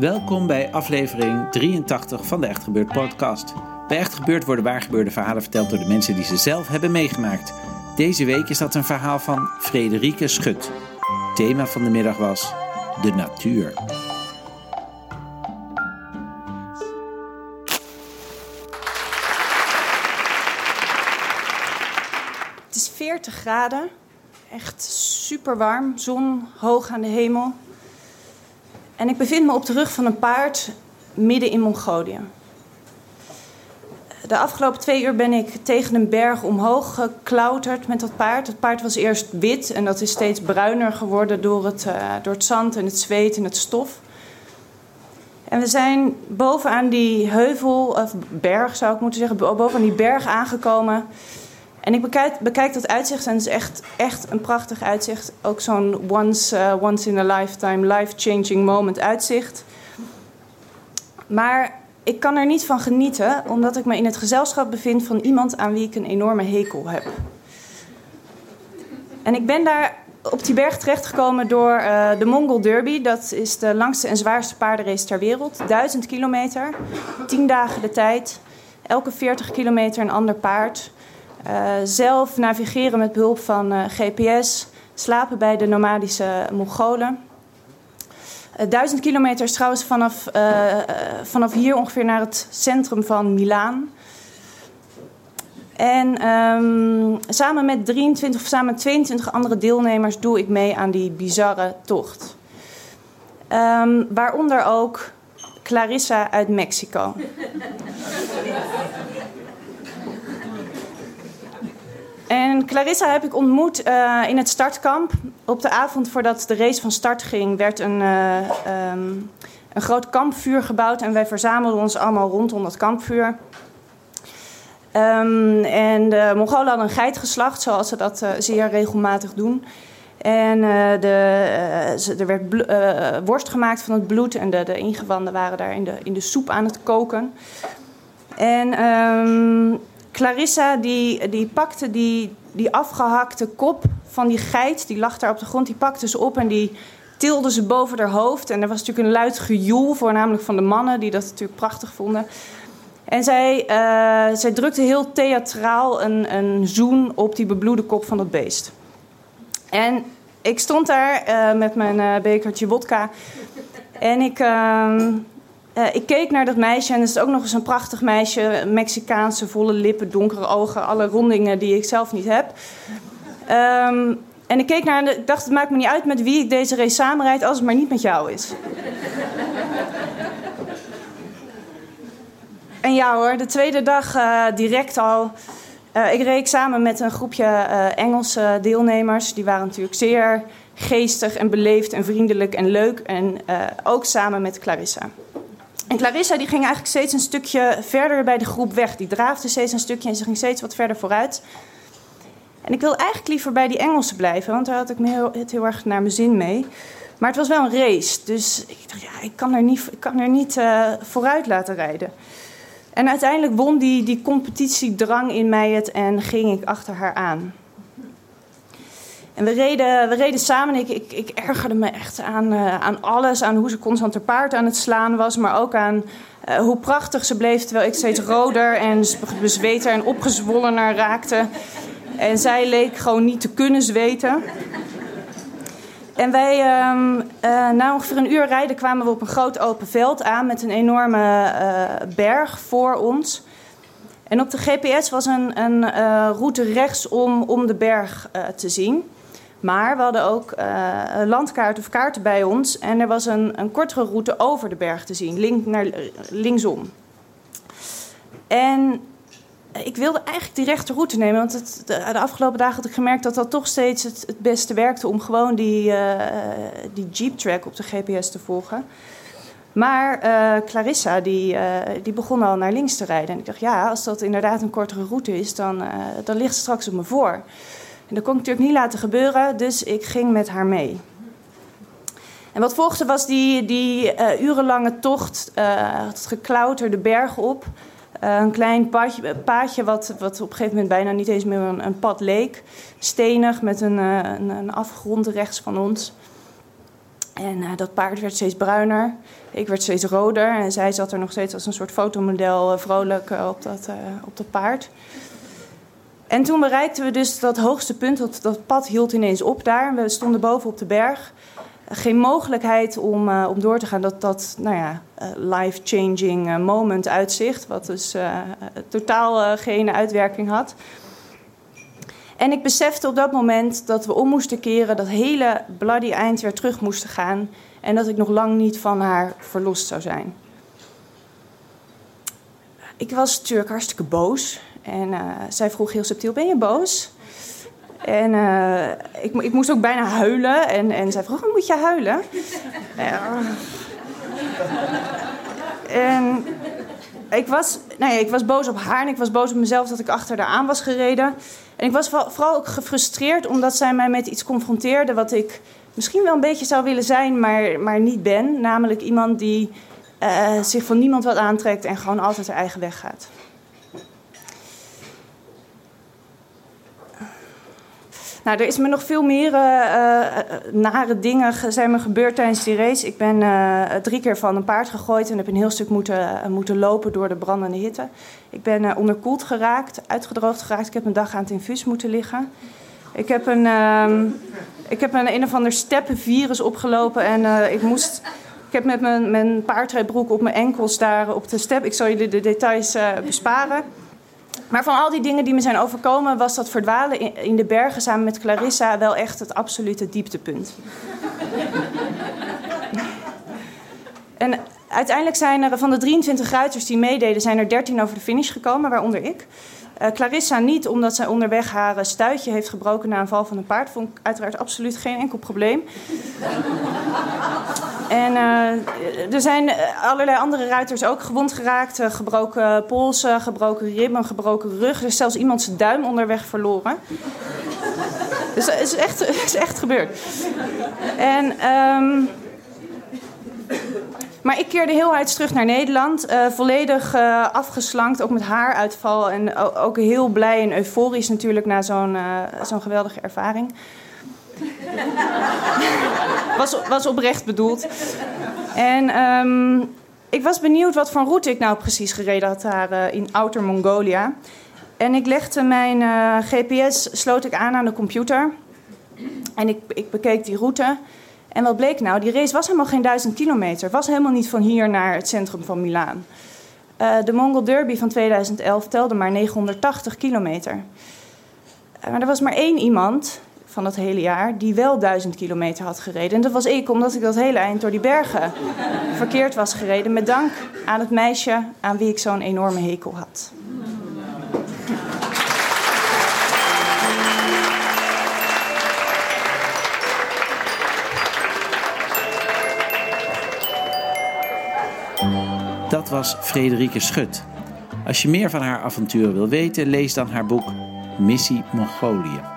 Welkom bij aflevering 83 van de Echt Gebeurd podcast. Bij Echt Gebeurd worden waargebeurde verhalen verteld door de mensen die ze zelf hebben meegemaakt. Deze week is dat een verhaal van Frederike Schut. Thema van de middag was de natuur. Het is 40 graden. Echt super warm. Zon hoog aan de hemel. En ik bevind me op de rug van een paard midden in Mongolië. De afgelopen twee uur ben ik tegen een berg omhoog geklauterd met dat paard. Het paard was eerst wit en dat is steeds bruiner geworden door het, eh, door het zand en het zweet en het stof. En we zijn bovenaan die heuvel, of berg zou ik moeten zeggen, bo- bovenaan die berg aangekomen. En ik bekijk, dat uitzicht en het is echt, echt een prachtig uitzicht. Ook zo'n once, eh, once in a lifetime, life-changing moment uitzicht. Maar ik kan er niet van genieten, omdat ik me in het gezelschap bevind van iemand aan wie ik een enorme hekel heb. En ik ben daar op die berg terechtgekomen door eh, de Mongol Derby. Dat is de langste en zwaarste paardenrace ter wereld. Duizend kilometer, tien dagen de tijd. Elke 40 kilometer een ander paard. Eh, zelf navigeren met behulp van eh, GPS. Slapen bij de nomadische Mongolen. Eh, duizend kilometer trouwens vanaf, vanaf hier ongeveer naar het centrum van Milaan. En ehm, samen met 23 of samen met 22 andere deelnemers doe ik mee aan die bizarre tocht. Ehm, waaronder ook Clarissa uit Mexico. En Clarissa heb ik ontmoet eh, in het startkamp. Op de avond voordat de race van start ging, werd een, eh, ehm, een groot kampvuur gebouwd. En wij verzamelden ons allemaal rondom dat kampvuur. Ehm, en de Mongolen hadden een geit geslacht, zoals ze dat eh, zeer regelmatig doen. En de, er werd worst gemaakt van het bloed en de, de ingewanden waren daar in de, in de soep aan het koken. En ehm, Clarissa die, die pakte die, die afgehakte kop van die geit, die lag daar op de grond, die pakte ze op en die tilde ze boven haar hoofd. En er was natuurlijk een luid gejoel, voornamelijk van de mannen, die dat natuurlijk prachtig vonden. En zij, eh, zij drukte heel theatraal een, een zoen op die bebloede kop van dat beest. En ik stond daar eh, met mijn eh, bekertje wodka. En ik, eh, ik keek naar dat meisje. En het is ook nog eens een prachtig meisje. Mexicaanse, volle lippen, donkere ogen. Alle rondingen die ik zelf niet heb. Ehm, en ik keek naar en ik dacht, het maakt me niet uit met wie ik deze race samenrijd... als het maar niet met jou is. En ja hoor, de tweede dag eh, direct al. Eh, ik reed samen met een groepje Engelse deelnemers. Die waren natuurlijk zeer geestig en beleefd en vriendelijk en leuk. En ook samen met Clarissa. En Clarissa die ging eigenlijk steeds een stukje verder bij de groep weg. Die draafde steeds een stukje en ze ging steeds wat verder vooruit. En ik wil eigenlijk liever bij die Engelsen blijven, want daar had ik me heel, het heel erg naar mijn zin mee. Maar het was wel een race, dus ik dacht, ja, ik kan er niet, ik kan er niet eh, vooruit laten rijden. En uiteindelijk won die, die competitiedrang in mij het en ging ik achter haar aan. En we reden, we reden samen. Ik, ik, ik ergerde me echt aan, eh, aan alles. Aan hoe ze constant te paard aan het slaan was. Maar ook aan eh, hoe prachtig ze bleef. Terwijl ik steeds roder en bezweter en opgezwollener raakte. En zij leek gewoon niet te kunnen zweten. En wij, ehm, eh, na ongeveer een uur rijden, kwamen we op een groot open veld aan met een enorme berg voor ons. En op de GPS was een, een route rechtsom om de berg te zien. Maar we hadden ook een landkaart of kaarten bij ons. En er was een, een kortere route over de berg te zien, link naar, linksom. En ik wilde eigenlijk die rechte route nemen. Want het, de, afgelopen dagen had ik gemerkt dat dat toch steeds het, beste werkte om gewoon die, uh, die Jeep track op de GPS te volgen. Maar uh, Clarissa die, uh, die begon al naar links te rijden. En ik dacht, ja, als dat inderdaad een kortere route is, dan, dan ligt ze straks op me voor. En dat kon ik natuurlijk niet laten gebeuren, dus ik ging met haar mee. En wat volgde was die, die urenlange tocht, het geklauterde bergen op. Uh, een klein paadje, paadje wat, wat op een gegeven moment bijna niet eens meer een, een pad leek. Stenig met een, uh, een, afgrond rechts van ons. En uh, dat paard werd steeds bruiner. Ik werd steeds roder. En zij zat er nog steeds als een soort fotomodel vrolijk op, dat, op dat paard. En toen bereikten we dus dat hoogste punt. Dat, dat pad hield ineens op daar. We stonden boven op de berg geen mogelijkheid om, uh, om door te gaan. Dat, dat nou ja, uh, life-changing uh, moment uitzicht, wat dus totaal geen uitwerking had. En ik besefte op dat moment dat we om moesten keren, dat hele bloody eind weer terug moesten gaan. En dat ik nog lang niet van haar verlost zou zijn. Ik was natuurlijk hartstikke boos. En zij vroeg heel subtiel: Ben je boos? En uh, ik, ik, moest ook bijna huilen. En, en zij vroeg, moet je huilen? En ik was, nou ik was boos op haar en ik was boos op mezelf dat ik achter haar aan was gereden. En ik was vooral ook gefrustreerd omdat zij mij met iets confronteerde wat ik misschien wel een beetje zou willen zijn, maar, maar niet ben. Namelijk iemand die uh, zich van niemand wat aantrekt en gewoon altijd haar eigen weg gaat. Nou, er is me nog veel meer uh, nare dingen zijn me gebeurd tijdens die race. Ik ben uh, drie keer van een paard gegooid en heb een heel stuk moeten, moeten lopen door de brandende hitte. Ik ben onderkoeld geraakt, uitgedroogd geraakt. Ik heb een dag aan het infuus moeten liggen. Ik heb een, uh, ik heb een, een of ander steppenvirus opgelopen en ik moest... Ik heb met mijn, mijn paardrijbroek op mijn enkels daar op de step... Ik zal jullie de details besparen... Maar van al die dingen die me zijn overkomen, was dat verdwalen in de bergen samen met Clarissa wel echt het absolute dieptepunt. en uiteindelijk zijn er van de 23 ruiters die meededen, zijn er 13 over de finish gekomen, waaronder ik. Uh, Clarissa niet, omdat zij onderweg haar stuitje heeft gebroken na een val van een paard. Vond ik uiteraard absoluut geen enkel probleem. En uh, er zijn allerlei andere ruiters ook gewond geraakt. Uh, gebroken polsen, gebroken ribben, gebroken rug. Er is zelfs iemand zijn duim onderweg verloren. dus het is echt, het is echt gebeurd. En... Um, maar ik keerde heel hard terug naar Nederland. Volledig afgeslankt, ook met haaruitval. En ook heel blij en euforisch natuurlijk na zo'n zo'n geweldige ervaring. Was, oprecht bedoeld. En um, ik was benieuwd wat voor route ik nou precies gereden had daar in Outer Mongolia. En ik legde mijn GPS, sloot ik aan aan de computer. En ik, ik bekeek die route. En wat bleek nou? Die race was helemaal geen duizend kilometer. Was helemaal niet van hier naar het centrum van Milaan. Uh, de Mongol Derby van 2011 telde maar 980 kilometer. Maar er was maar één iemand van dat hele jaar die wel duizend kilometer had gereden. En dat was ik, omdat ik dat hele eind door die bergen verkeerd was gereden. Met dank aan het meisje aan wie ik zo'n enorme hekel had. Dat was Frederike Schut. Als je meer van haar avonturen wil weten, lees dan haar boek Missie Mongolië.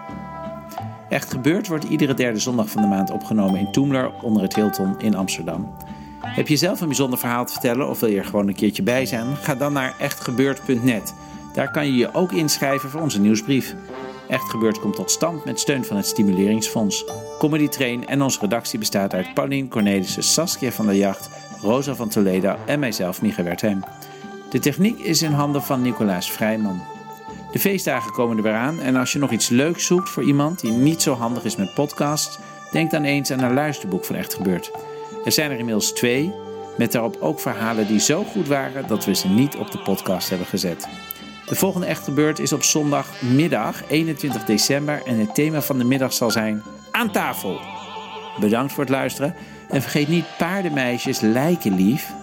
Echt gebeurd wordt iedere derde zondag van de maand opgenomen in Toemler onder het Hilton in Amsterdam. Heb je zelf een bijzonder verhaal te vertellen of wil je er gewoon een keertje bij zijn? Ga dan naar echtgebeurd.net. Daar kan je je ook inschrijven voor onze nieuwsbrief. Echt Gebeurd komt tot stand met steun van het Stimuleringsfonds. Comedy Train en onze redactie bestaat uit Paulien Cornelissen, Saskia van der Jacht, Rosa van Toledo en mijzelf, Micha Wertheim. De techniek is in handen van Nicolaas Vrijman. De feestdagen komen er weer aan en als je nog iets leuks zoekt voor iemand die niet zo handig is met podcasts, Denk dan eens aan een luisterboek van Echt Gebeurd. Er zijn er inmiddels twee, met daarop ook verhalen die zo goed waren dat we ze niet op de podcast hebben gezet. De volgende Echt Gebeurd is op zondagmiddag 21 december en het thema van de middag zal zijn Aan tafel. Bedankt voor het luisteren en vergeet niet paardenmeisjes lijken lief,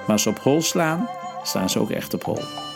maar als ze op hol slaan, slaan ze ook echt op hol.